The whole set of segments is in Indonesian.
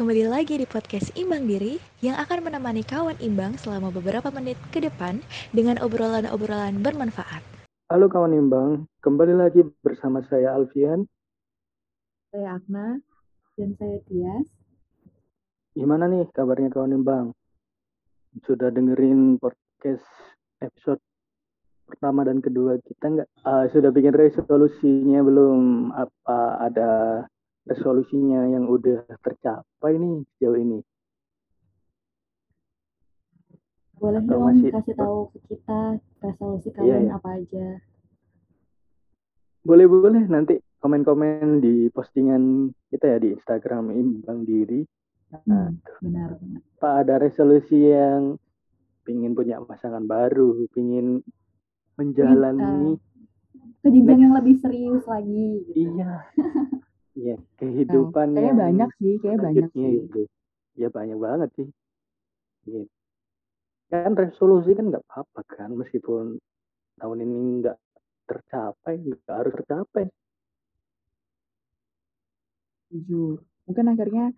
Kembali lagi di podcast Imbang Diri yang akan menemani kawan imbang selama beberapa menit ke depan dengan obrolan-obrolan bermanfaat. Halo kawan imbang, kembali lagi bersama saya Alfian. Saya Akna dan saya Tias. Gimana nih kabarnya kawan imbang? Sudah dengerin podcast episode pertama dan kedua kita nggak? Uh, sudah bikin resolusinya belum? Apa ada resolusinya yang udah tercapai nih sejauh ini? Boleh Atau dong masih- kasih tahu ke kita resolusi Iya, kalian iya. apa aja. Boleh boleh nanti komen-komen di postingan kita ya di Instagram Imbang Diri. Nah, Hmm, benar benar. apa ada resolusi yang pingin punya pasangan baru, pingin menjalani Ke jenjang Next. yang lebih serius lagi. gitu. iya iya kehidupan Kayaknya yang banyak sih, kayaknya banyak sih. gitu. Ya banyak banget sih. Gitu. Kan resolusi kan nggak apa-apa kan meskipun tahun ini nggak tercapai, nggak harus tercapai. Jujur. Mungkin akhirnya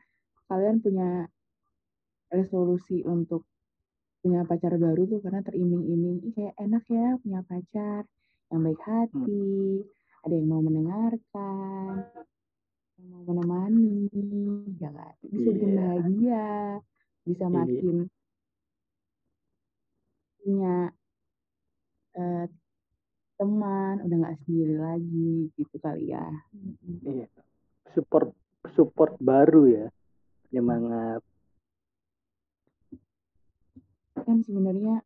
kalian punya resolusi untuk punya pacar baru tuh karena teriming-iming, ih kayak enak ya punya pacar yang baik hati, ada yang mau mendengarkan, yang mau menemani, ya kan? Bisa bikin Iya. bahagia, bisa Iya. makin punya eh, teman, udah nggak sendiri lagi gitu kali ya. Iya. Support support baru ya. Semangat. kan sebenarnya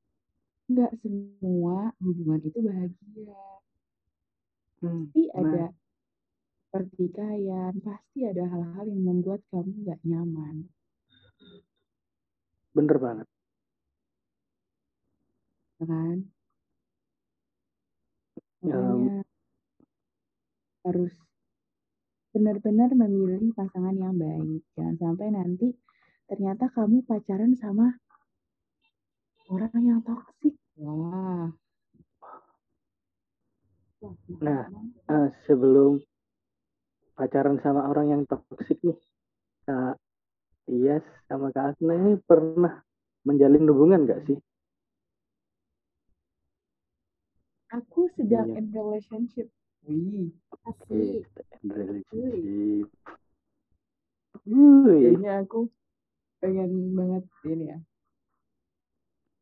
nggak semua hubungan itu bahagia. Hmm, Pasti nah, ada pertikaian, pasti ada hal-hal yang membuat kamu nggak nyaman. bener banget. ya kan? Ya, Makanya harus benar-benar memilih pasangan yang baik. Jangan sampai nanti ternyata kamu pacaran sama orang yang toksik. Wah, Nah, eh, sebelum pacaran sama orang yang toksik nih, Kak Tias sama Kak Asna ini pernah menjalin hubungan gak sih? aku sedang Iya. in relationship. Wih, asik. In relationship. Wuih, kayaknya aku pengen banget ini ya.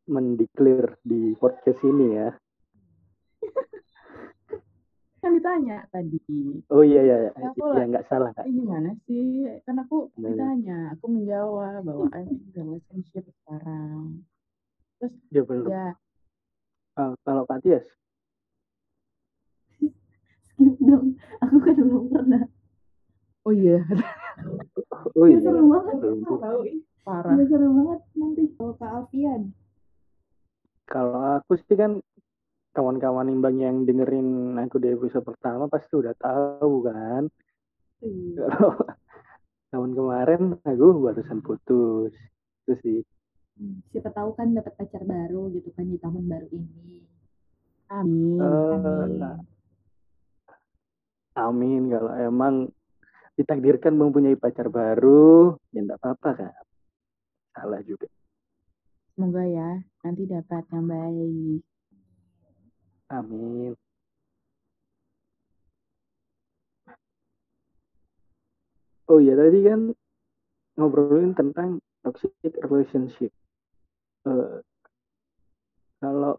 mendeklar di podcast ini ya. Kan ditanya tadi. Oh iya iya, iya. Ya, aku ya lah. nggak salah kak. Eh, gimana sih? Kan aku Bener. ditanya, aku menjawab bahwa I'm in relationship sekarang. Terus Ya bener. ya Eh, kalau Kak Tias, Skip dong. Aku kan belum pernah. oh iya oh iya, Seru banget. tahu parah. Seru banget nanti kalau Kak Alfian. Kalau aku sih kan kawan-kawan imbang yang dengerin aku di episode pertama pasti udah tahu kan. Iya. Kalau tahun kemarin aku barusan putus. Itu sih. Hmm, Siapa tahu kan dapat pacar baru gitu kan di tahun baru ini. Amin. Eh, Amin. amin kalau emang ditakdirkan mempunyai pacar baru, ya enggak apa-apa kan. Salah juga. Semoga ya nanti dapat yang baik. Amin. Oh iya tadi kan ngobrolin tentang toxic relationship. Eh, kalau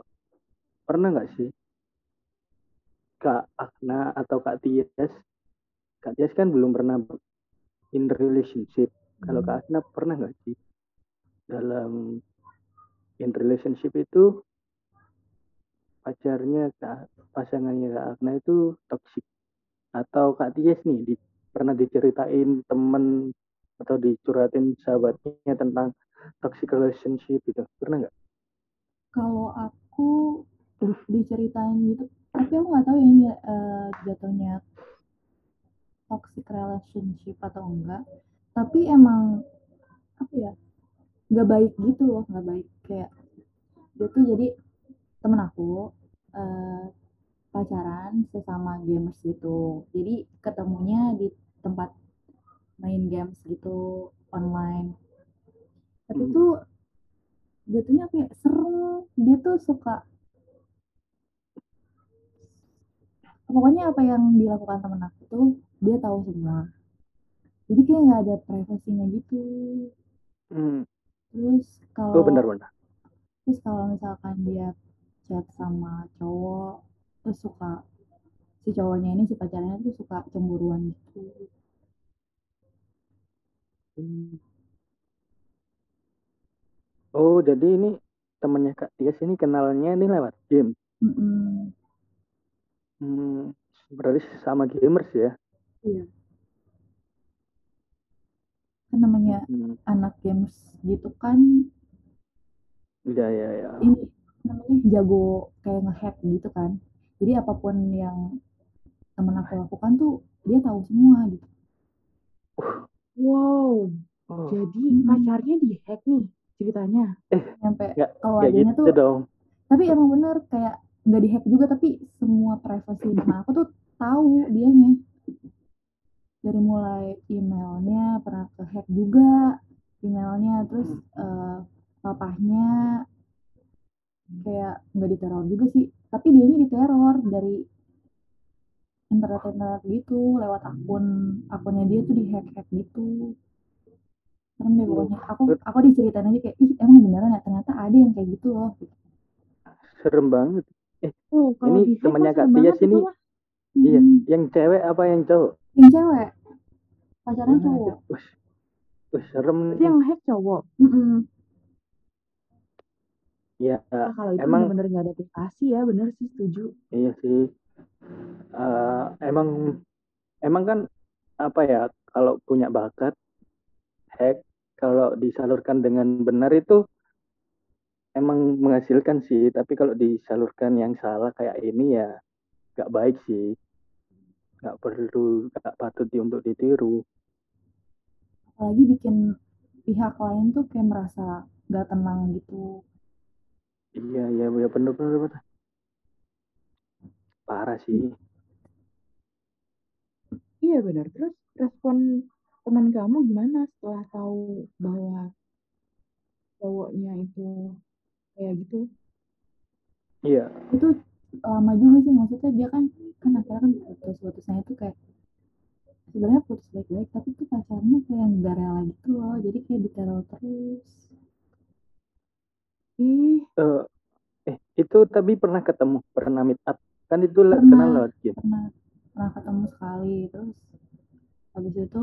pernah nggak sih Kak Akna atau Kak Tias, Kak Tias kan belum pernah in relationship. Kalau Kak Akna pernah nggak sih dalam in relationship itu pacarnya Kak pasangannya Kak Akna itu toxic atau Kak Tias nih di, pernah diceritain temen atau dicurhatin sahabatnya tentang toxic relationship itu pernah nggak? Kalau aku diceritain gitu, tapi aku nggak tahu ya ini eh, jatuhnya toxic relationship atau enggak. Tapi emang apa ya, nggak baik gitu loh, nggak baik kayak dia tuh jadi temen aku eh, pacaran sesama gamers gitu. Jadi ketemunya di tempat main games gitu online tapi Hmm. tuh jatuhnya kayak seru dia tuh suka pokoknya apa yang dilakukan temen aku tuh dia tahu semua jadi kayak nggak ada privasinya gitu Hmm. terus Oh kalau benar-benar. terus kalau misalkan dia chat sama cowok terus suka si cowoknya ini si pacarnya tuh suka cemburuan gitu Hmm. Oh jadi ini temennya Kak Tias ini kenalnya ini lewat game. Mm-mm. Hmm. Berarti sama gamers ya. iya kan namanya Hmm. anak games gitu kan Iya iya iya. ini namanya jago kayak ngehack gitu kan jadi apa pun yang temen aku lakukan tuh dia tahu semua gitu Wow, Oh jadi Mm-mm. pacarnya dihack nih ceritanya. nyampe nggak nggak keluarganya gitu tuh dong. tapi emang bener kayak nggak dihack juga tapi semua privasi teman aku tuh tahu dianya dari mulai emailnya pernah kehack juga emailnya terus eh, papahnya kayak nggak diteror juga sih tapi dianya diteror dari internet internet gitu lewat akun akunnya dia tuh dihack hack gitu serem deh pokoknya aku aku diceritain aja kayak ih emang beneran ya ternyata ada yang kayak gitu loh Serem banget. Oh, kalau Ini temannya Kak serem Tias banget itu ini. mah. Iya. Hmm. Yang cewek apa yang cowok? yang cewek pacarnya cowok Wih, serem nih. yang ngehack cowok. Mm-mm. Ya Nah, kalau itu emang bener-bener nggak ada privasi ya, bener sih setuju. iya sih. Eh, emang emang kan apa ya kalau punya bakat hack kalau disalurkan dengan benar itu emang menghasilkan sih tapi kalau disalurkan yang salah kayak ini ya nggak baik sih nggak perlu nggak patut di- untuk ditiru apalagi bikin pihak lain tuh kayak merasa gak tenang gitu iya iya iya bener bener bener. Parah sih. Iya benar. Terus respon teman kamu gimana setelah tahu bahwa cowoknya itu kayak gitu? iya. Itu lama juga sih? Maksudnya dia kan kan akhirnya kan putus putusnya itu kayak sebenarnya putus baik-baik tapi tuh pacarnya kayak nggak rela gitu loh. Jadi kayak diteror terus Ih, Eh, eh itu tapi pernah ketemu pernah meet up? Kan itu Pernah. kenal lewat game. pernah pernah ketemu sekali terus habis itu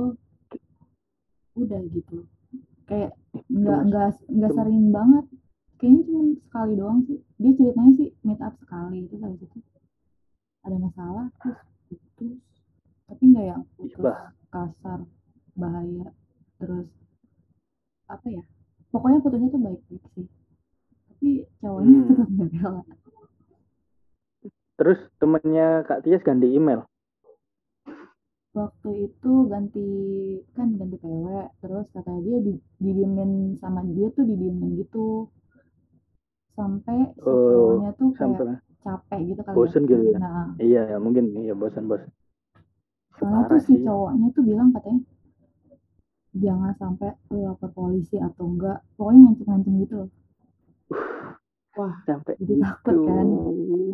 udah gitu. Kayak nggak Cuma- nggak nggak cuma- sering banget. Kayaknya cuma sekali doang sih. Dia ceritanya sih meet up sekali terus habis itu ada masalah terus putus. Tapi nggak yang putus bah. kasar bahaya terus apa ya? Pokoknya putusnya tuh baik-baik sih tapi cowoknya Hmm. tetap nggak rela. Terus temennya Kak Tias ganti email? Waktu itu ganti kan ganti PW terus katanya dia di, didiemin sama dia tuh didiemin gitu. Sampai si Oh, cowoknya tuh kayak sampai capek gitu kali bosen ya gitu ya? nah. Iya ya mungkin iya bosan bosan soalnya tuh si cowoknya tuh bilang katanya jangan sampai lu lapor polisi atau enggak. Pokoknya ngancem-ngancem gitu loh wah sampai Jadi gitu takut kan?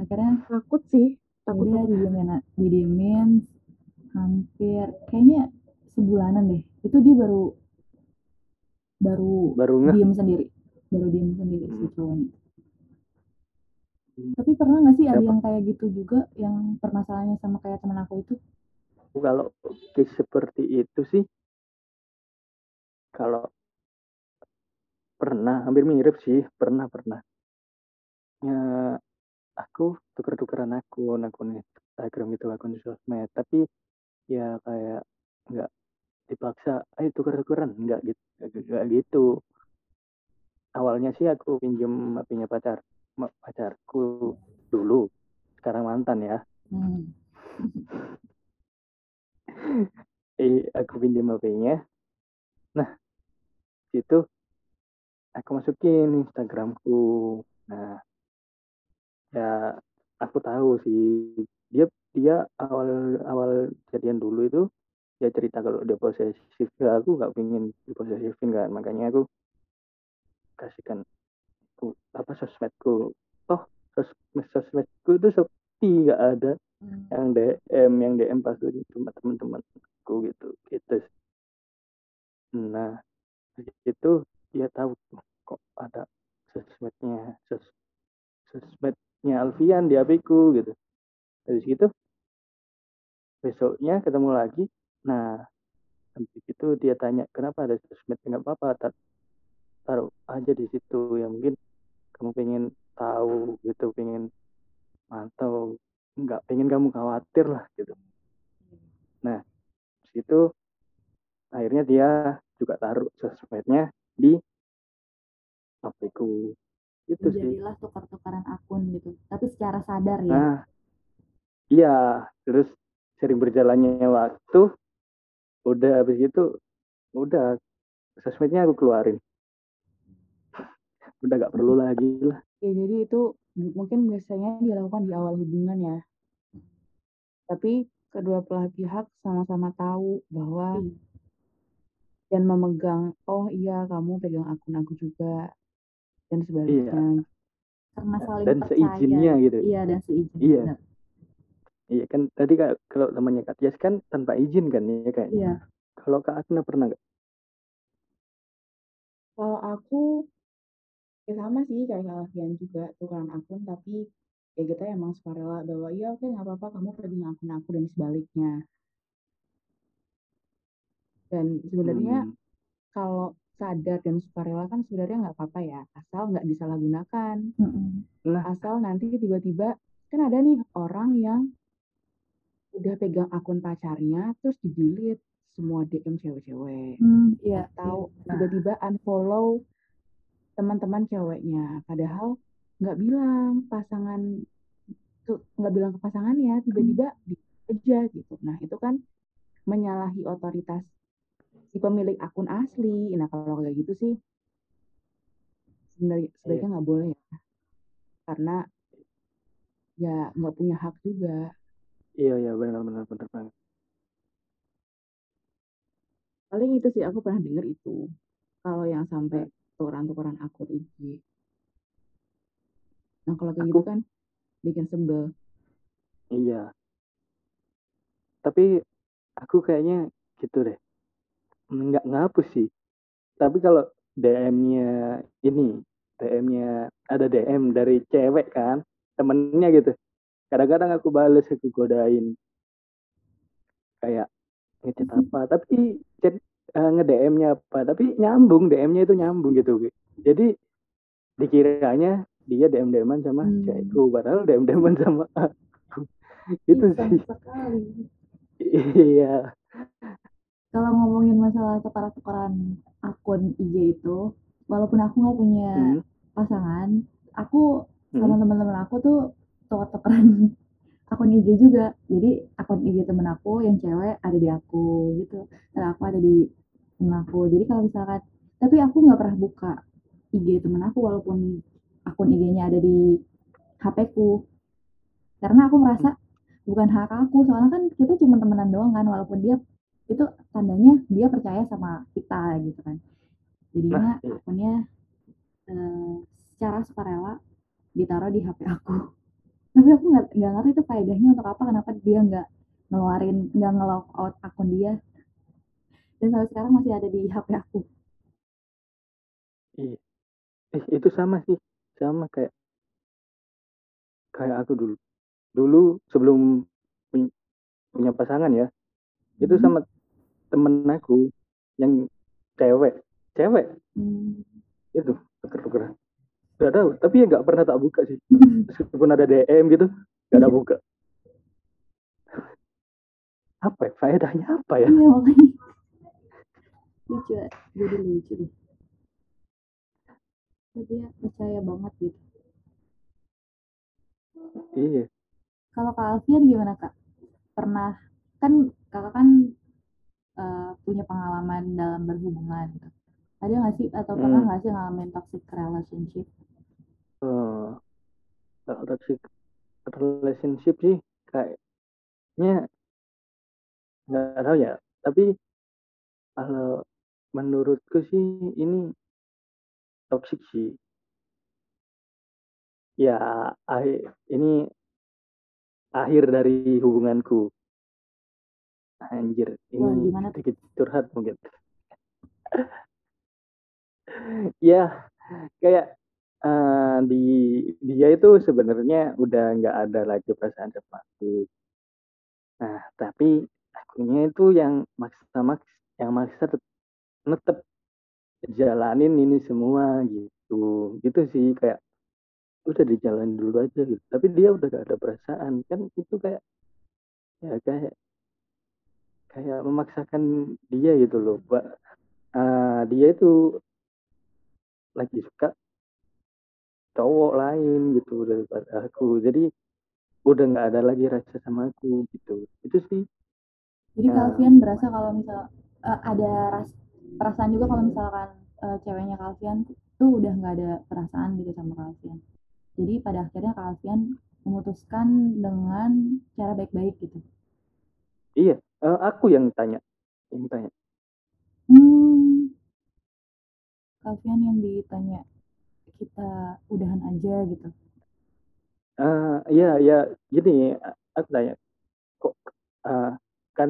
akhirnya takut sih. Takut udah takut. didiemin didiemin hampir kayaknya sebulanan deh itu dia baru baru baru nggak diem sendiri baru diem sendiri si Hmm. cowoknya Hmm. tapi pernah nggak sih ada Siapa? yang kayak gitu juga yang permasalahannya sama kayak teman aku itu kalau case seperti itu sih kalau pernah hampir mirip sih pernah pernah. Ya aku tuker-tukeran akun akun Instagram itu akun sosmed. Tapi ya kayak nggak dipaksa ayo tuker-tukeran. Nggak gitu nggak gitu. Awalnya sih aku pinjem HP-nya pacar pacarku dulu sekarang mantan ya. Hmm. eh aku pinjam HP-nya. Nah situ aku masukin Instagramku. Nah ya aku tahu sih. Dia dia awal awal jadian dulu itu dia cerita kalau dia posesif. Ya aku nggak pengen diposesifin kan. Makanya aku kasihkan aku apa sosmedku. Toh sosmed sosmedku itu sepi nggak ada Hmm. yang DM yang DM pas cuma teman-temanku gitu. Gitu nah itu dia tahu tuh kok ada sosmednya sos sosmednya Alfian di HP ku gitu. Dari situ besoknya ketemu lagi. Nah habis itu dia tanya kenapa ada sosmed? Nggak apa-apa tar- taruh aja di situ. Ya mungkin kamu pengen tahu gitu pengen mantau. Nggak pengen kamu khawatir lah gitu. Nah situ akhirnya dia juga taruh sosmednya di HP ku itu sih jadilah tukar-tukaran akun gitu tapi secara sadar ya Nah, iya, terus sering berjalannya waktu, udah habis itu, udah sosmednya aku keluarin. Udah gak perlu lagi lah. Ya, jadi itu mungkin biasanya dilakukan di awal hubungan ya. Tapi kedua belah pihak sama-sama tahu bahwa Iya. Dan memegang, oh iya kamu pegang akun aku juga dan sebaliknya. karena saling Dan percaya seizinnya gitu. iya dan seizin Iya. benar. Iya kan tadi kayak kalau temannya Kak Tias kan tanpa izin kan ya kayak. iya Kalau Kak Agna pernah nggak? Kalau aku ya sama sih kayak kalian juga tukeran akun tapi ya kita emang sukarela bahwa iya oke nggak apa-apa kamu pegang akun aku dan sebaliknya. Dan sebenarnya Hmm, kalau sadar dan sukarela kan sebenarnya nggak apa-apa ya asal nggak disalahgunakan. Nah, asal nanti tiba-tiba kan ada nih orang yang udah pegang akun pacarnya terus di delete semua DM cewek-cewek. Hmm, iya. Atau iya. tiba-tiba unfollow teman-teman ceweknya. Padahal nggak bilang pasangan nggak bilang ke pasangannya tiba-tiba di aja gitu. Nah itu kan menyalahi otoritas si pemilik akun asli. Nah kalau kayak gitu sih sebenarnya sebaiknya nggak boleh ya. Karena ya nggak punya hak juga. Iya iya benar benar benar banget. paling itu sih aku pernah denger itu. Kalau yang sampai tukeran-tukeran akun IG nah kalau kayak gitu Aku- kan bikin sebel. Iya. Tapi aku kayaknya gitu deh. Nggak ngapus sih. Tapi kalau DM-nya ini, DM-nya ada DM dari cewek kan, temennya gitu. Kadang-kadang aku bales, aku godain. Kayak ngechat apa, tapi chat eh, nge-DM-nya apa, tapi nyambung, DM-nya itu nyambung gitu. Jadi dikiranya dia DM-DM-an sama Hmm. cewekku, padahal DM-DM-an sama aku. Itu sih. Iya. Kalau ngomongin masalah tukaran-tukaran akun IG itu walaupun aku nggak punya Hmm. pasangan aku sama Hmm. teman-teman aku tuh tuker-tukeran akun IG juga. Jadi akun IG temen aku yang cewek ada di aku gitu. Dan aku ada di temen aku. Jadi kalau misalkan tapi aku nggak pernah buka IG temen aku walaupun akun IG-nya ada di HP ku. Karena aku merasa bukan hak aku soalnya kan kita cuma temenan doang kan walaupun dia itu tandanya dia percaya sama kita gitu kan jadinya Nah, akunnya eh, secara sukarela ditaruh di HP aku tapi aku nggak nggak ngerti itu faedahnya untuk apa kenapa dia nggak ngeluarin nggak nge-log out akun dia dan sampai sekarang masih ada di HP aku Iya. Eh, itu sama sih, sama kayak kayak aku dulu. Dulu sebelum pun- punya pasangan ya, itu Hmm. sama temen aku yang cewek, cewek Hmm. itu tuker-tukeran. Gak tahu, tapi ya nggak pernah tak buka sih. Meskipun ada DM gitu, gak ada buka. Apa ya? Faedahnya apa ya? iya lucu ya. jadi lucu deh Tapi dia percaya banget gitu Iya. Kalau Kak Alfian gimana Kak? Pernah kan Kakak kan eh, punya pengalaman dalam berhubungan gitu. Ada nggak sih atau pernah Hmm. nggak sih ngalamin toxic relationship? Kalau toxic relationship sih kayaknya nggak tahu ya tapi kalau menurutku sih ini toxic sih ya akhir ini akhir dari hubunganku anjir ini Wah, gimana tuh? sedikit curhat mungkin. Ya kayak eh, di dia itu sebenarnya udah nggak ada lagi perasaan sama aku. Nah tapi akunya itu yang maksa maks yang maksa tet- tetep jalanin ini semua gitu. Gitu sih kayak udah dijalanin dulu aja gitu. Tapi dia udah gak ada perasaan. Kan itu kayak ya kayak kayak memaksakan dia gitu loh Ba- eh, dia itu lagi suka cowok lain gitu daripada aku jadi udah nggak ada lagi rasa sama aku gitu itu sih Jadi Alfian berasa kalau misal eh, ada ras- perasaan juga kalau misalkan eh, ceweknya Kak Alfian tuh udah nggak ada perasaan gitu sama Kak Alfian. Jadi pada akhirnya Kak Alfian memutuskan dengan cara baik-baik gitu. iya eh, aku yang tanya yang tanya. Hmm, Kak Alfian yang ditanya kita udahan aja gitu. eh iya ya gini aku tanya kok eh, kan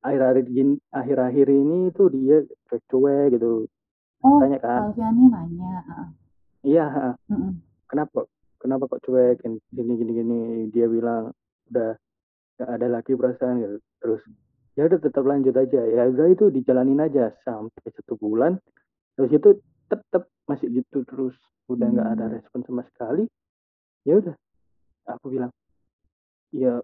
akhir-akhir ini tuh dia cuek-cuek gitu. Oh, tanya kan? Alfiannya nanya. iya mm-mm. kenapa kenapa kok cuek? Gini gini gini dia bilang udah gak ada lagi perasaan gitu. Terus ya udah tetap lanjut aja. Ya udah itu dijalanin aja sampai satu bulan. Terus itu tetap masih gitu terus. Udah nggak ada Hmm. respon sama sekali. Ya udah aku bilang ya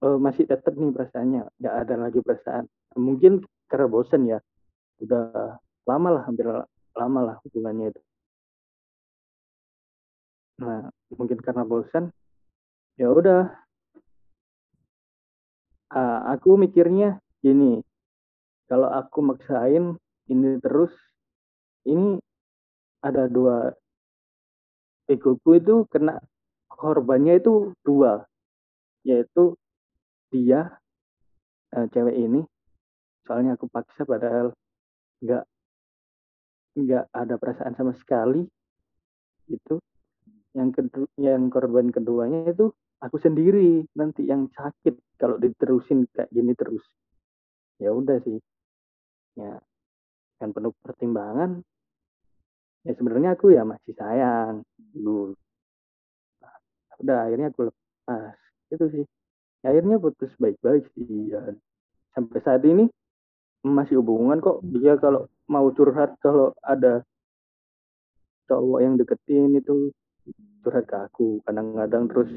eh, masih tetap nih perasaannya. Nggak ada lagi perasaan. Mungkin karena bosen ya. Udah lama lah hampir lama lah hubungannya itu. Nah mungkin karena bosan ya udah ah, aku mikirnya gini. Kalau aku maksain ini terus ini ada dua. Egoku itu kena korbannya itu dua yaitu dia eh, cewek ini. Soalnya aku paksa padahal nggak nggak ada perasaan sama sekali itu yang kedua yang korban keduanya itu aku sendiri nanti yang sakit kalau diterusin kayak gini terus. Ya udah sih. Ya kan penuh pertimbangan. Ya sebenarnya aku ya masih sayang dulu Nah, udah akhirnya aku lepas. Itu sih. Akhirnya putus baik-baik sih ya. sampai saat ini masih hubungan kok. Dia kalau mau curhat kalau ada cowok yang deketin itu curhat ke aku. Kadang-kadang terus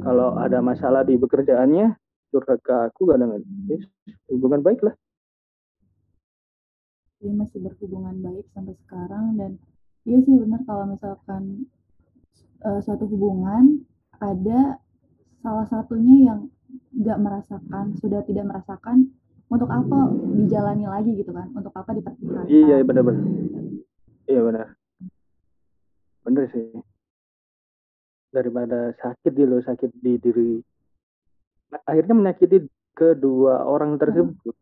kalau ada masalah di pekerjaannya curhat ke aku kadang-kadang yes, hubungan baik lah. Dia masih berhubungan baik sampai sekarang dan iya sih benar kalau misalkan eh, suatu hubungan ada salah satunya yang nggak merasakan sudah tidak merasakan untuk apa dijalani lagi gitu kan? Untuk apa dipertahankan? Iya benar-benar. Iya benar. Bener sih daripada sakit di lo sakit di diri. Nah, akhirnya menyakiti kedua orang tersebut.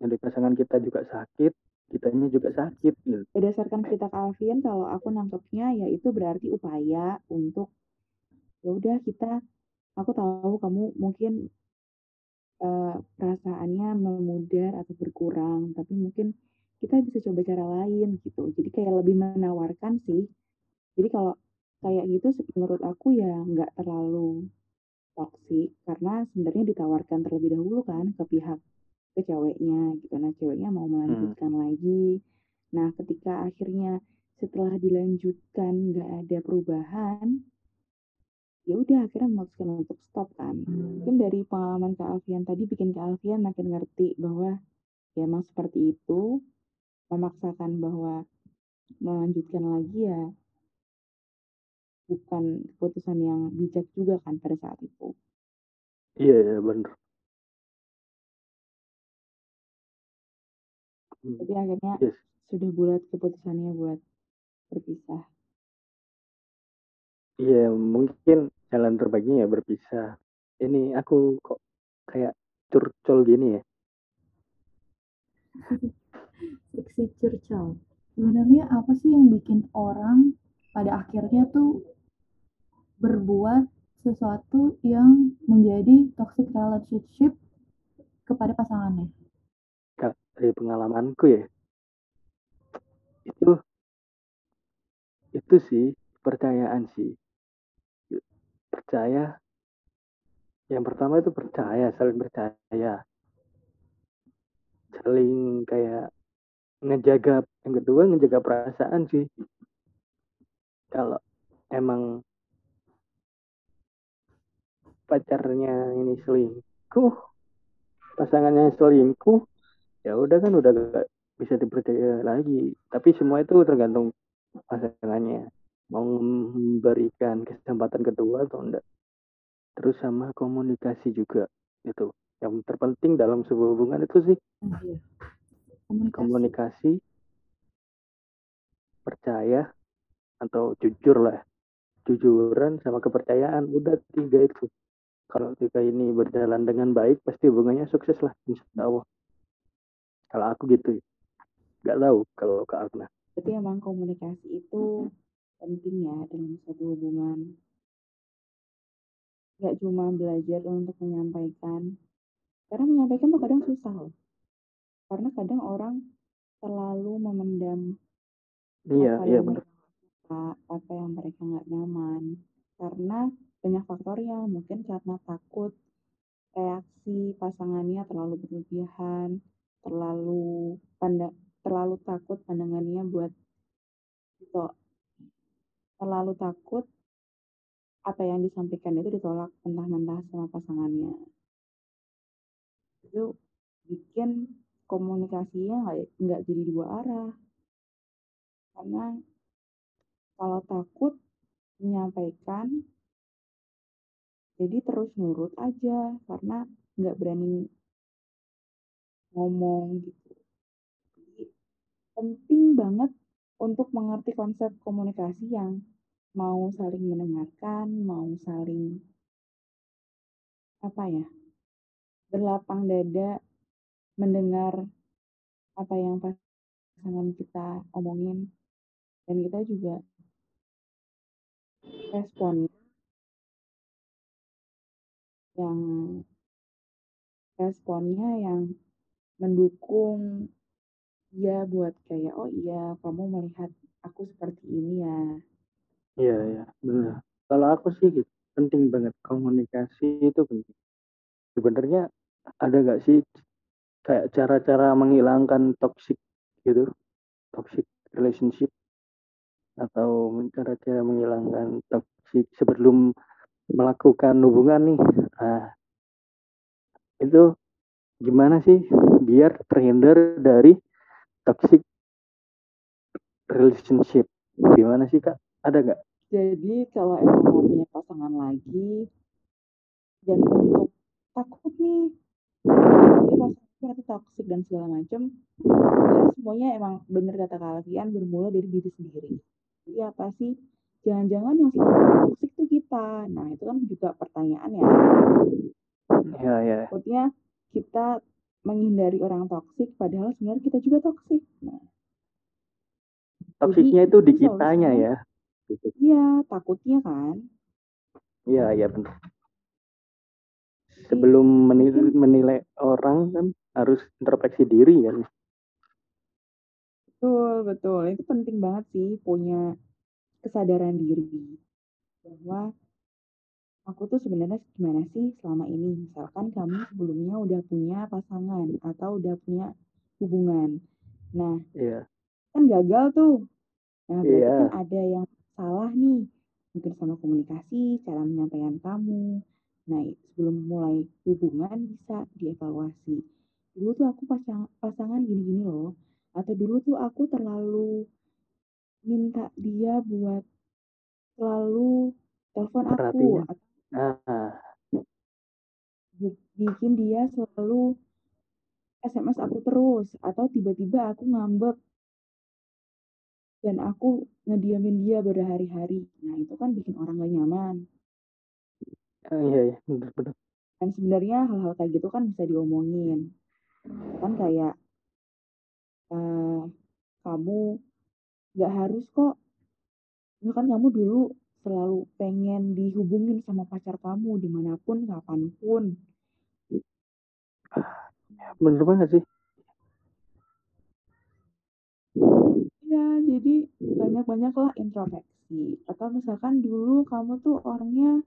Jadi pasangan kita juga sakit kitanya juga sakit gitu. Berdasarkan cerita Alfian kalau aku nangkepnya ya itu berarti upaya untuk ya udah kita aku tahu kamu mungkin eh, perasaannya memudar atau berkurang tapi mungkin kita bisa coba cara lain gitu. Jadi kayak lebih menawarkan sih. Jadi kalau kayak gitu menurut aku ya nggak terlalu toksik karena sebenarnya ditawarkan terlebih dahulu kan ke pihak ke ceweknya gitu. Nah ceweknya mau melanjutkan lagi. Nah ketika akhirnya setelah dilanjutkan nggak ada perubahan ya udah akhirnya memutuskan untuk stop kan. Mungkin dari pengalaman Kak Alfian tadi bikin Kak Alfian makin ngerti bahwa ya emang seperti itu memaksakan bahwa melanjutkan lagi ya bukan keputusan yang bijak juga kan pada saat itu. Iya iya bener. Hmm, tapi akhirnya yes. sudah bulat keputusannya buat berpisah. Iya mungkin jalan terbaiknya ya berpisah. Ini aku kok kayak curcol gini ya Friksi curcol. Sebenarnya apa sih yang bikin orang pada akhirnya tuh berbuat sesuatu yang menjadi toxic relationship kepada pasangannya? Dari pengalamanku ya itu itu sih percayaan sih percaya yang pertama itu percaya saling percaya saling kayak ngejaga yang kedua ngejaga perasaan sih. Kalau emang pacarnya ini selingkuh pasangannya selingkuh ya udah kan udah gak bisa dipercaya lagi. Tapi semua itu tergantung pasangannya. Mau memberikan kesempatan kedua atau enggak. Terus sama komunikasi juga itu. Yang terpenting dalam sebuah hubungan itu sih. Iya. Komunikasi. komunikasi percaya atau jujur lah jujuran sama kepercayaan udah tiga itu kalau tiga ini berjalan dengan baik pasti hubungannya sukses lah insya Allah kalau aku gitu nggak tahu kalau kak Agna Berarti emang komunikasi itu penting ya dalam suatu hubungan. Gak cuma belajar untuk menyampaikan. Karena menyampaikan tuh kadang susah loh. Karena kadang orang terlalu memendam iya apa iya yang benar mereka apa yang mereka nggak nyaman. Karena banyak faktornya, mungkin karena takut reaksi pasangannya terlalu berlebihan, terlalu pandang, terlalu takut pandangannya buat gitu, terlalu takut apa yang disampaikan itu ditolak mentah-mentah sama pasangannya. Itu bikin komunikasinya nggak jadi dua arah. Karena kalau takut menyampaikan, jadi terus nurut aja karena nggak berani ngomong gitu. Jadi penting banget untuk mengerti konsep komunikasi yang mau saling mendengarkan, mau saling apa ya, berlapang dada mendengar apa yang pasangan kita omongin dan kita juga responnya yang responnya yang mendukung dia buat kayak oh iya kamu melihat aku seperti ini ya. Iya iya benar. Kalau aku sih gitu penting banget komunikasi itu penting. Sebenarnya ada gak sih kayak cara-cara menghilangkan toxic gitu toxic relationship atau cara-cara menghilangkan toxic sebelum melakukan hubungan nih. Nah itu gimana sih biar terhindar dari toxic relationship? Gimana sih kak? Ada nggak? Jadi kalau emang mau punya pasangan lagi dan untuk takut nih dia pasangan itu toxic dan segala macam sebenarnya semuanya emang bener kata kalian bermula dari diri sendiri. Jadi apa sih? Jangan-jangan yang selama toxic tuh kita. Nah itu kan juga pertanyaan ya. Ya ya takutnya kita menghindari orang toksik padahal sebenarnya kita juga toksik nah. Toksiknya itu di kitanya ya gitu. iya takutnya kan. Iya iya benar sebelum menilai, menilai orang kan harus introspeksi diri kan? Betul betul. Itu penting banget sih punya kesadaran diri bahwa aku tuh sebenarnya gimana sih selama ini? Misalkan kamu sebelumnya udah punya pasangan atau udah punya hubungan. Nah iya. kan gagal tuh. Nah berarti iya. kan ada yang salah nih mungkin sama komunikasi cara menyampaikan kamu. Nah sebelum mulai hubungan bisa dievaluasi dulu tuh aku pasang, pasangan gini-gini loh. Atau dulu tuh aku terlalu minta dia buat selalu telepon aku atau ah. bikin dia selalu SMS aku terus atau tiba-tiba aku ngambek. Dan aku ngediamin dia berhari-hari. Nah itu kan bikin orang gak nyaman. Ah, iya iya. Benar-benar dan sebenarnya hal-hal kayak gitu kan bisa diomongin kan kayak uh, kamu nggak harus kok kan kamu dulu selalu pengen dihubungin sama pacar kamu di mana pun kapan pun. Bener banget sih. Ya jadi banyak-banyaklah introspeksi. Atau misalkan dulu kamu tuh orangnya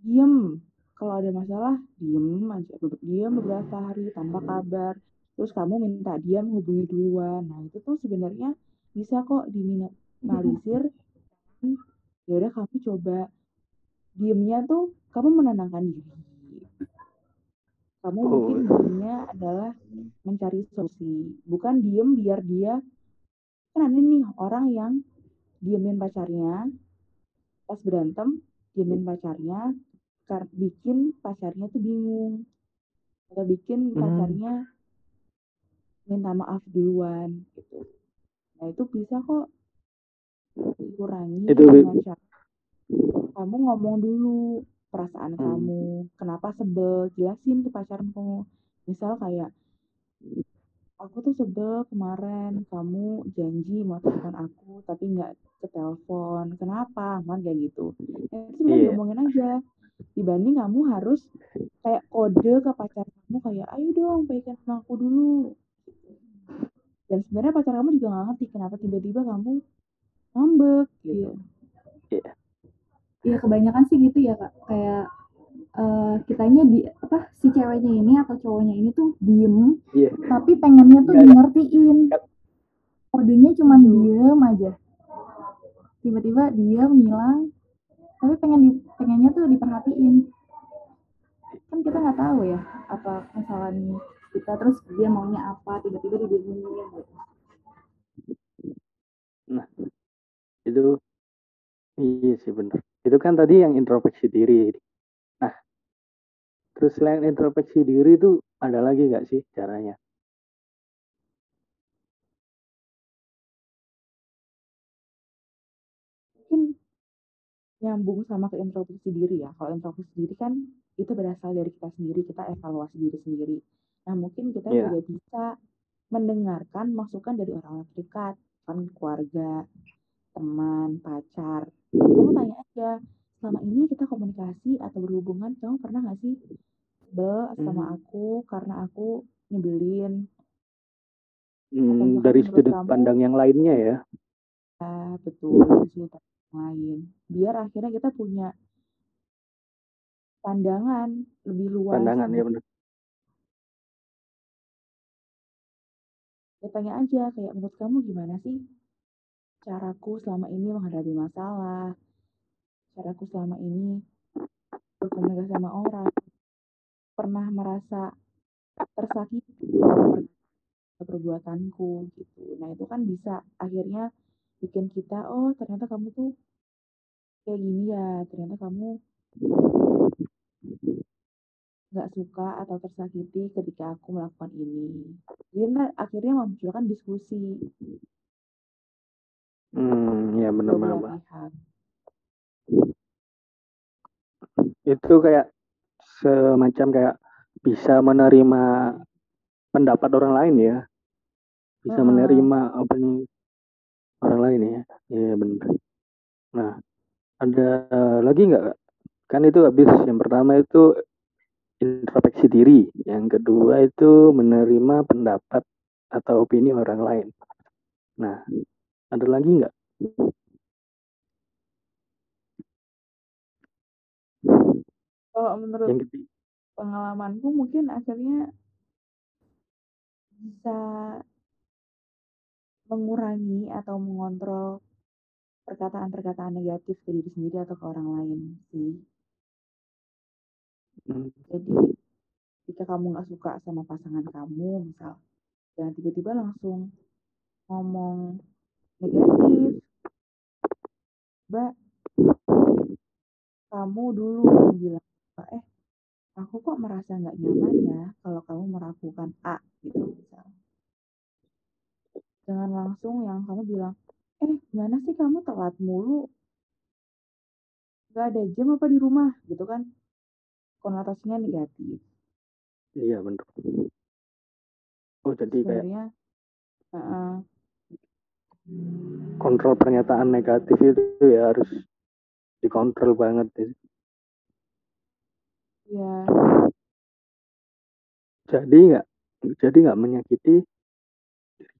diem kalau ada masalah diem aja. Diem beberapa hari tanpa kabar. Terus kamu minta dia menghubungi duluan. Nah itu tuh sebenarnya bisa kok diminimalisir. Ya udah kamu coba diemnya tuh kamu menenangkan diri. Kamu oh. mungkin diemnya adalah mencari solusi. Bukan diem biar dia kan ada nih orang yang diemin pacarnya pas berantem diemin pacarnya bikin pacarnya tuh bingung atau bikin hmm. pacarnya minta maaf duluan gitu nah itu bisa kok dikurangi itu dengan cara kamu ngomong dulu perasaan hmm. kamu kenapa sebel jelasin ke pacarmu misal kayak aku tuh sebel kemarin kamu janji mau telepon aku tapi nggak ke telepon kenapa? Kan kayak gitu. Ya, sebenarnya yeah. ngomongin aja. Dibanding kamu harus kayak kode ke pacar kamu kayak ayo dong baikan sama aku dulu. Dan sebenarnya pacar kamu juga nggak ngerti kenapa tiba-tiba kamu ngambek gitu. Iya. Iya. Kebanyakan sih gitu ya kak. Kayak uh, kitanya di apa si ceweknya ini atau cowoknya ini tuh diem yeah. tapi pengennya tuh di ngertiin kodenya cuma diem aja tiba-tiba diem ngilang tapi pengen di, pengennya tuh diperhatiin. Kan kita nggak tahu ya apa kesalahan kita terus dia maunya apa tiba-tiba dibingungin gitu. Nah itu iya sih bener. Itu kan tadi yang introspeksi diri. Nah terus selain introspeksi diri itu ada lagi nggak sih caranya nyambung sama ke introspeksi diri ya. Kalau introspeksi diri kan itu berasal dari kita sendiri, kita evaluasi diri sendiri. Nah, mungkin kita yeah. juga bisa mendengarkan masukan dari orang terdekat, kan keluarga, teman, pacar. Kamu tanya aja, selama ini kita komunikasi atau berhubungan, kamu pernah gak sih be sama hmm. aku karena aku nyebelin? Hmm, dari sudut pandang yang lainnya ya? Ya, betul, sudut lain. Biar akhirnya kita punya pandangan lebih luas pandangan ya benar ya tanya aja kayak menurut kamu gimana sih caraku selama ini menghadapi masalah? Caraku selama ini berkomunikasi sama orang. Pernah merasa tersakiti oleh perbuatanku gitu. Nah itu kan bisa akhirnya bikin kita oh ternyata kamu tuh kayak gini ya ternyata kamu nggak suka atau tersakiti ketika aku melakukan ini. Jadi akhirnya memunculkan diskusi. Hmm ya benar-benar itu kayak semacam kayak bisa menerima pendapat orang lain ya. Bisa menerima apa nih orang lain ya. Iya benar nah ada lagi nggak kan itu habis. Yang pertama itu introspeksi diri. Yang kedua itu menerima pendapat atau opini orang lain. Nah ada lagi nggak? Kalau menurut yang pengalamanku mungkin akhirnya bisa mengurangi atau mengontrol perkataan-perkataan negatif ke diri sendiri atau ke orang lain sih. Hmm. Jadi jika kamu nggak suka sama pasangan kamu, misal, jangan tiba-tiba langsung ngomong negatif. Mbak, kamu dulu yang bilang, eh, aku kok merasa nggak nyaman ya kalau kamu melakukan A gitu misal jangan langsung yang kamu bilang eh gimana sih kamu telat mulu gak ada jam apa di rumah gitu kan konotasinya negatif. Iya bener. Oh jadi kayak Sebenarnya uh, kontrol pernyataan negatif itu ya harus dikontrol banget ya. ya Jadi nggak jadi nggak menyakiti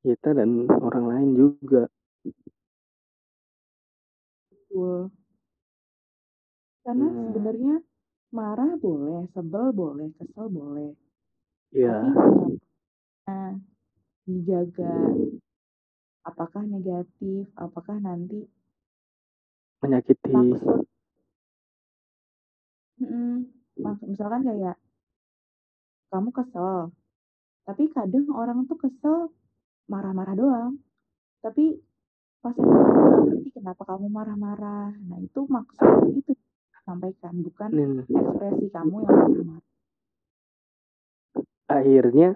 kita dan orang lain juga. betul. Karena Hmm. sebenarnya marah boleh, sebel boleh, kesel boleh. Iya. Tapi penyampaiannya dijaga apakah negatif, apakah nanti Menyakiti. maksud. Mak- misalkan kayak kamu kesel, tapi kadang orang tuh kesel marah-marah doang. Tapi kamu nggak ngerti kenapa kamu marah-marah. Nah itu maksud itu sampaikan, bukan Hmm. ekspresi kamu yang marah-marah. Akhirnya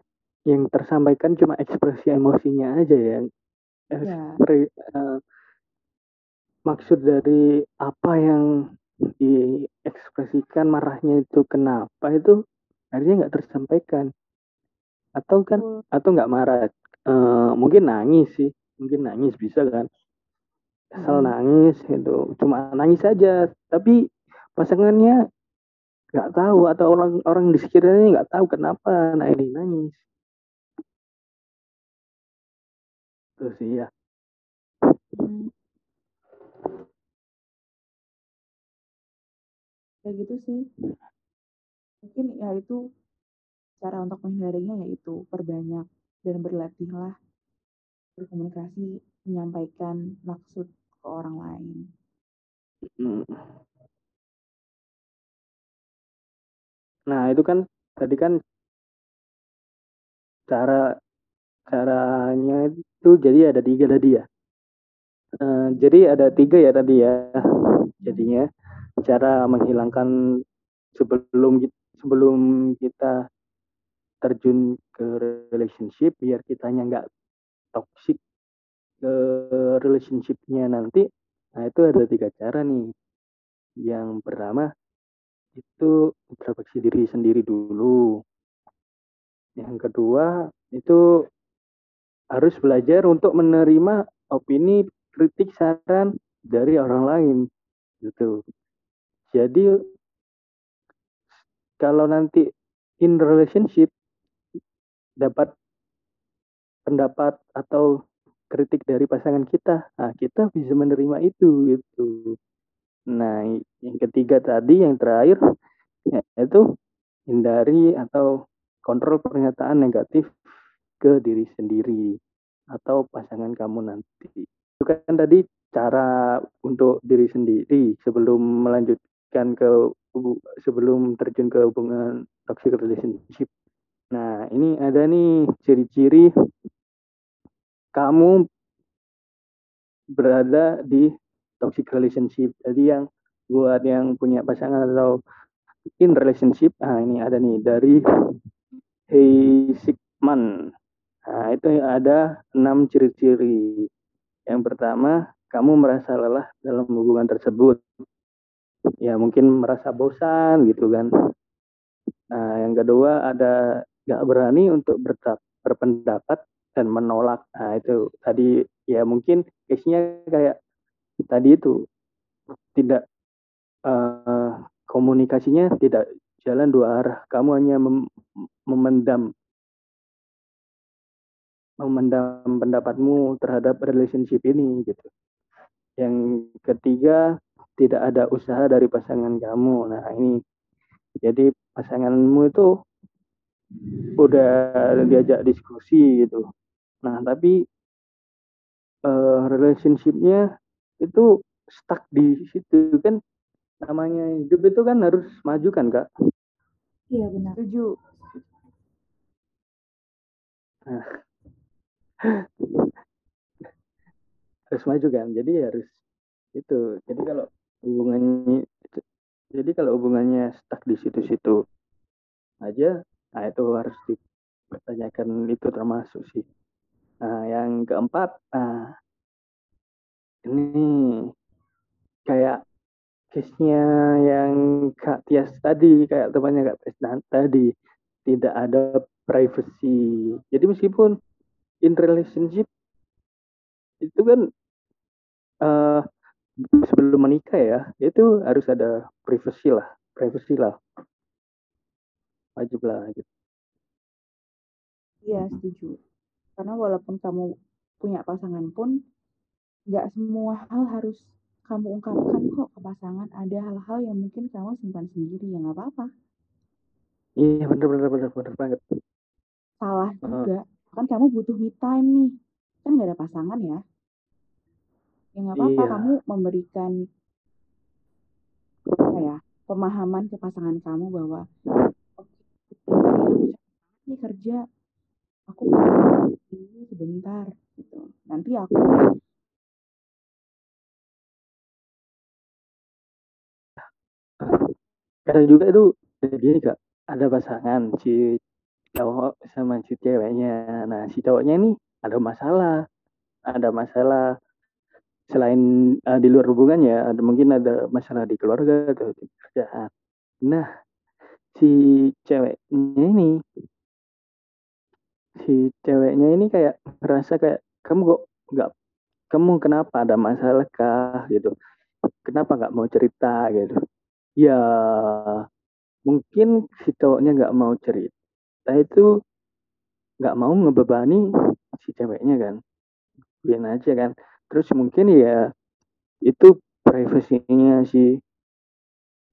yang tersampaikan cuma ekspresi emosinya aja ya. Ya, Ekspre- eh, maksud dari apa yang diekspresikan marahnya itu kenapa itu akhirnya nggak tersampaikan atau kan atau nggak marah Eh, mungkin nangis sih mungkin nangis bisa kan kesel Mm-mm. nangis itu cuma nangis saja tapi pasangannya nggak tahu atau orang orang di sekitarnya nggak tahu kenapa nah ini nangis itu sih ya Hmm. Kayak gitu sih. Mungkin ya itu cara untuk menghindarinya yaitu perbanyak dan berlatihlah berkomunikasi, menyampaikan maksud ke orang lain. Hmm. nah itu kan tadi kan cara caranya itu jadi ada tiga tadi ya Eh, jadi ada tiga ya tadi ya jadinya cara menghilangkan sebelum sebelum kita terjun ke relationship biar kitanya nggak toxic ke relationshipnya nanti. Nah itu ada tiga cara nih. Yang pertama itu introspeksi diri sendiri dulu. Yang kedua itu harus belajar untuk menerima opini kritik saran dari orang lain gitu. Jadi kalau nanti in relationship dapat pendapat atau kritik dari pasangan kita, nah kita bisa menerima itu gitu. Nah, yang ketiga tadi yang terakhir yaitu hindari atau kontrol pernyataan negatif ke diri sendiri atau pasangan kamu nanti. Itu kan tadi cara untuk diri sendiri sebelum melanjutkan ke sebelum terjun ke hubungan toxic relationship. Nah, ini ada nih ciri-ciri kamu berada di toxic relationship. Jadi yang buat yang punya pasangan atau in relationship, nah ini ada nih dari Hey Sigman. Nah, itu ada enam ciri-ciri. Yang pertama, kamu merasa lelah dalam hubungan tersebut. Ya, mungkin merasa bosan gitu kan. Nah, yang kedua ada gak berani untuk berpendapat dan menolak. Nah, itu tadi ya mungkin case-nya kayak tadi itu tidak eh, komunikasinya tidak jalan dua arah. Kamu hanya mem- memendam memendam pendapatmu terhadap relationship ini gitu. Yang ketiga tidak ada usaha dari pasangan kamu. Nah, ini jadi pasanganmu itu udah diajak diskusi gitu. Nah, tapi eh, relationshipnya itu stuck di situ kan namanya hidup itu kan harus maju kan kak Iya benar. Setuju. harus maju kan jadi harus itu jadi kalau hubungannya jadi kalau hubungannya stuck di situ-situ aja nah itu harus dipertanyakan itu termasuk sih nah yang keempat nah ini kayak case-nya yang Kak Tias tadi, kayak temannya Kak Tias tadi, tidak ada privacy. Jadi meskipun in relationship itu kan uh, sebelum menikah ya, itu harus ada privacy lah, privacy lah, wajib lah gitu. Iya setuju. Karena walaupun kamu punya pasangan pun, nggak semua hal harus kamu ungkapkan kok ke pasangan. Ada hal-hal yang mungkin kamu simpan sendiri, ya nggak apa-apa. Iya bener bener bener bener banget. Salah juga. Uh. Kan kamu butuh me time nih. Kan nggak ada pasangan ya. Ya nggak apa-apa iya. kamu memberikan apa ya pemahaman ke pasangan kamu bahwa ya kerja. Aku ini sebentar gitu. Nanti aku kadang juga itu gini kak. Ada pasangan si cowok sama si ceweknya. Nah si cowoknya ini ada masalah. Ada masalah selain uh, di luar hubungan ya ada mungkin ada masalah di keluarga atau di kerjaan nah si ceweknya ini si ceweknya ini kayak ngerasa kayak kamu kok nggak kamu kenapa ada masalah kah? gitu. Kenapa nggak mau cerita? gitu. Ya mungkin si cowoknya nggak mau cerita itu nggak mau ngebebani si ceweknya kan. Biar aja kan. Terus mungkin ya itu privasinya si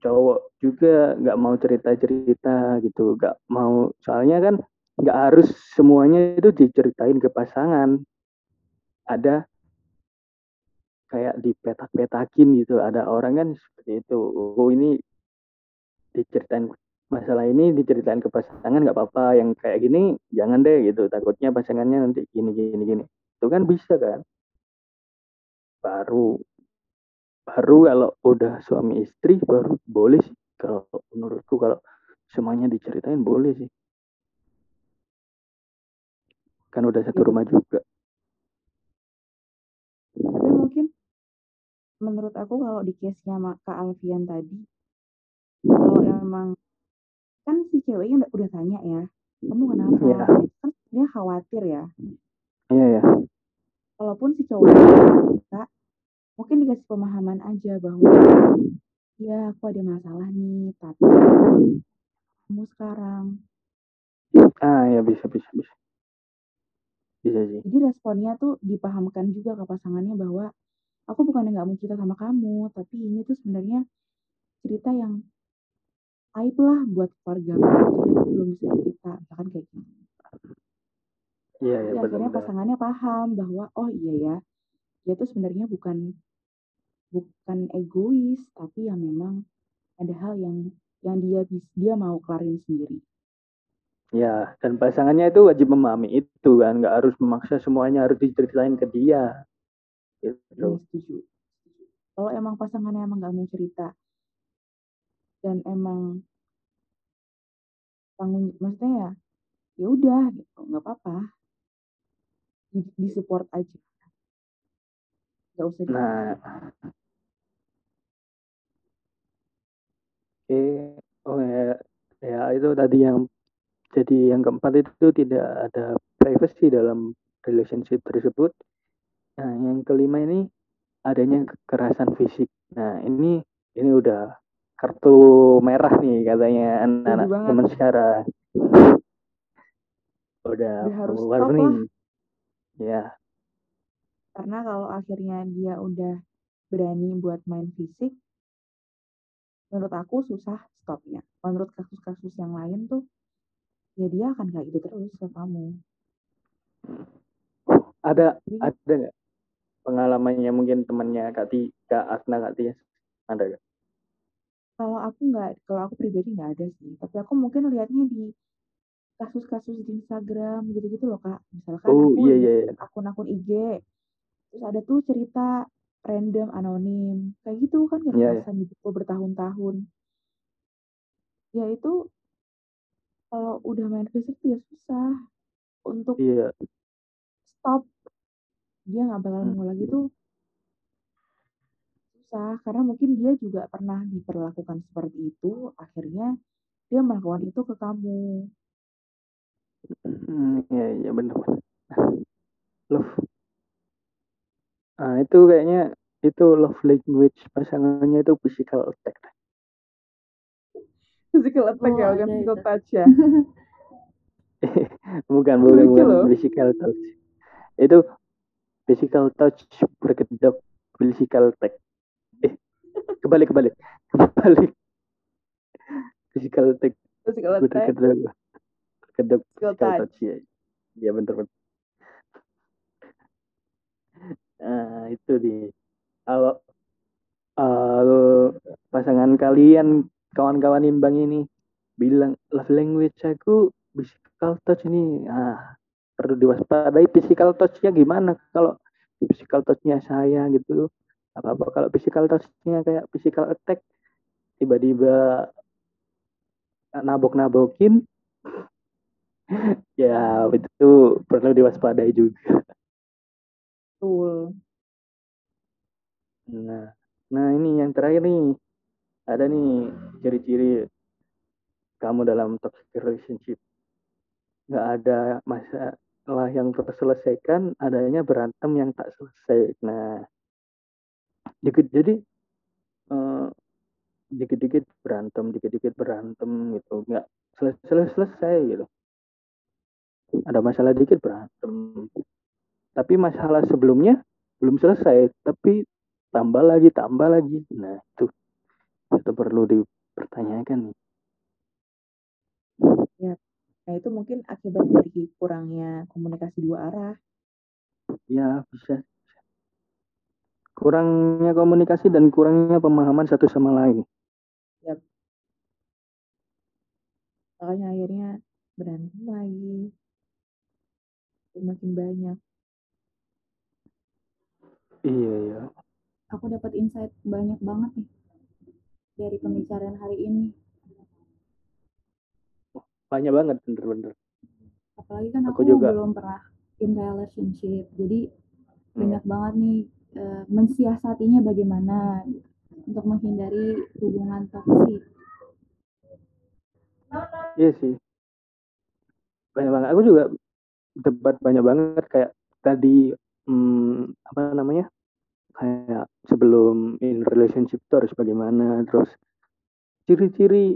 cowok juga nggak mau cerita cerita gitu nggak mau. Soalnya kan nggak harus semuanya itu diceritain ke pasangan. Ada kayak dipetak-petakin gitu. Ada orang kan seperti itu. Oh ini diceritain masalah ini diceritain ke pasangan nggak apa-apa. Yang kayak gini jangan deh gitu. Takutnya pasangannya nanti gini gini gini. Itu kan bisa kan? Baru baru kalau udah suami istri baru boleh sih. Kalau menurutku kalau semuanya diceritain boleh sih kan udah satu rumah juga. Tapi mungkin menurut aku kalau di case-nya Kak Alfian tadi kalau emang kan si ceweknya udah, udah tanya ya kamu kenapa? Ya. kan dia khawatir ya. Iya ya walaupun si cowoknya kita mungkin dikasih pemahaman aja bahwa ya aku ada masalah nih tapi kamu sekarang ah ya bisa bisa bisa bisa sih. Jadi responnya tuh dipahamkan juga ke pasangannya bahwa aku bukan nggak mau cerita sama kamu tapi ini tuh sebenarnya cerita yang aib lah buat keluarga jadi aku belum bisa cerita misalkan kayak gitu. Iya iya akhirnya pasangannya paham bahwa oh iya ya dia tuh sebenarnya bukan bukan egois tapi yang memang ada hal yang yang dia dia mau kelarin sendiri Ya, dan pasangannya itu wajib memahami itu kan, nggak harus memaksa semuanya harus diceritain ke dia. Gitu. Ya, setuju. Kalau emang pasangannya emang nggak mau cerita dan emang tanggung maksudnya ya ya udah gitu nggak apa-apa di, di support aja nggak usah nah oke oh ya ya itu tadi yang jadi yang keempat itu tidak ada privacy dalam relationship tersebut. Nah, yang kelima ini adanya kekerasan fisik. Nah, ini ini udah kartu merah nih katanya anak-anak zaman sekarang. Udah, harus warning. Ya. Karena kalau akhirnya dia udah berani buat main fisik, menurut aku susah stopnya. Menurut kasus-kasus yang lain tuh ya dia akan kayak gitu terus ke kamu. Ada ada nggak pengalamannya mungkin temannya kak Ti kak Asna kak Tia ada nggak? Kalau aku nggak kalau aku pribadi nggak ada sih. Tapi aku mungkin lihatnya di kasus-kasus di Instagram gitu-gitu loh kak. Misalkan oh, aku iya, iya, iya. akun-akun IG terus ada tuh cerita random anonim. Kayak gitu kan kekerasan yeah, yeah. dipukul bertahun-tahun. Ya itu kalau udah main fisik ya susah untuk iya. stop dia nggak bakal hmm. mau lagi tuh susah karena mungkin dia juga pernah diperlakukan seperti itu akhirnya dia melakukan itu ke kamu Hmm, iya iya benar benar. Love. Nah, itu kayaknya itu love language pasangannya itu physical attack. Physical attack Oh, ya bukan ada physical itu. touch ya bukan bukan Lucu bukan loh. physical touch. Itu physical touch berkedok physical attack. Eh, kebalik kebalik kebalik. Physical attack physical attack berkedok berkedok physical physical touch touch ya. Iya bener bener. Nah, itu di kalau eh, pasangan kalian kawan-kawan imbang ini bilang love language aku physical touch ini. Ah perlu diwaspadai physical touchnya gimana kalau physical touchnya saya gitu. Apa apa kalau physical touchnya kayak physical attack. Tiba-tiba nabok-nabokin. Ya itu perlu diwaspadai juga. Betul. Nah, nah ini yang terakhir nih. Ada nih ciri-ciri kamu dalam toxic relationship. Nggak ada masalah yang terselesaikan, adanya berantem yang tak selesai. Nah, dikit jadi eh, dikit-dikit berantem, dikit-dikit berantem gitu. Nggak selesai-selesai gitu. Ada masalah dikit berantem. Tapi masalah sebelumnya belum selesai, tapi tambah lagi tambah lagi nah itu itu perlu dipertanyakan nih. Nah itu mungkin akibat dari kurangnya komunikasi dua arah. Ya bisa. Kurangnya komunikasi dan kurangnya pemahaman satu sama lain. Makanya akhirnya berantem lagi. Makin banyak. Iya iya. Aku dapat insight banyak banget nih dari pembicaraan hari ini. banyak banget bener-bener Apalagi kan Aku aku, juga. belum pernah in relationship. Jadi Hmm. banyak banget nih eh, mensiasatinya bagaimana untuk menghindari hubungan toksik. iya sih banyak banget aku juga debat banyak banget kayak tadi hmm, apa namanya kayak sebelum in relationship itu harus bagaimana terus ciri-ciri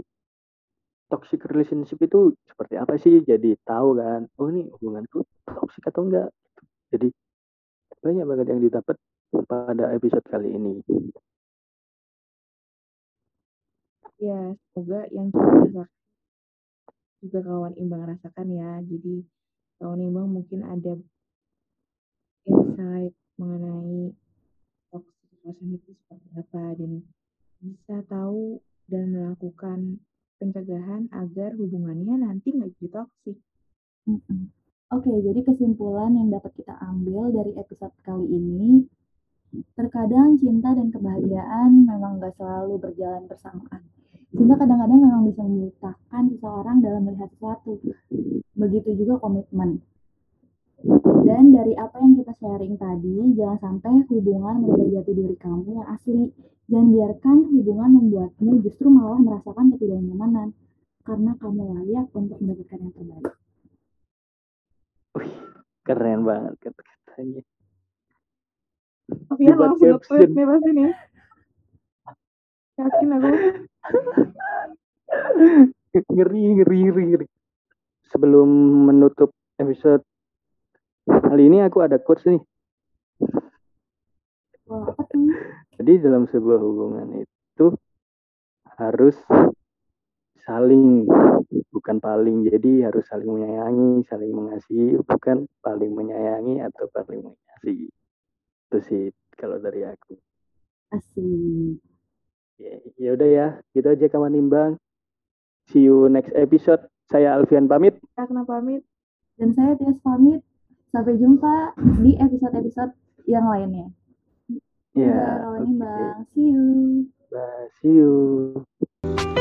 toxic relationship itu seperti apa sih? Jadi tahu kan oh ini hubunganku toxic atau enggak? Jadi banyak banget yang didapat pada episode kali ini. Ya semoga yang kita rasakan juga kawan imbang rasakan ya. Jadi kawan imbang mungkin ada insight mengenai relationship itu seperti apa dan bisa tahu dan melakukan pencegahan agar hubungannya nanti nggak jadi Mm-mm. Oke, jadi kesimpulan yang dapat kita ambil dari episode kali ini, terkadang cinta dan kebahagiaan memang nggak selalu berjalan bersamaan. Cinta kadang-kadang memang bisa membutakan seseorang dalam melihat sesuatu. Begitu juga komitmen. Dan dari apa yang kita sharing tadi, jangan sampai hubungan merubah jati diri kamu yang asli. Jangan biarkan hubungan membuatmu justru malah merasakan ketidaknyamanan. Karena kamu layak untuk mendapatkan yang terbaik. Wih, keren banget kata-katanya Sofian Debat langsung nge-tweet nih pasti nih yakin aku ngeri ngeri ngeri ngeri sebelum menutup episode kali ini aku ada quotes nih. Jadi dalam sebuah hubungan itu harus saling bukan paling. Jadi harus saling menyayangi saling mengasihi bukan paling menyayangi atau paling mengasihi. Itu sih kalau dari aku. Asik. ya ya udah ya. Gitu aja kawan imbang. See you next episode. Saya Alfian pamit. Kenapa pamit? Dan saya Tias pamit. Sampai jumpa di episode-episode yang lainnya. ya Dadah, kawan oke Imbang. See you. Bye. see you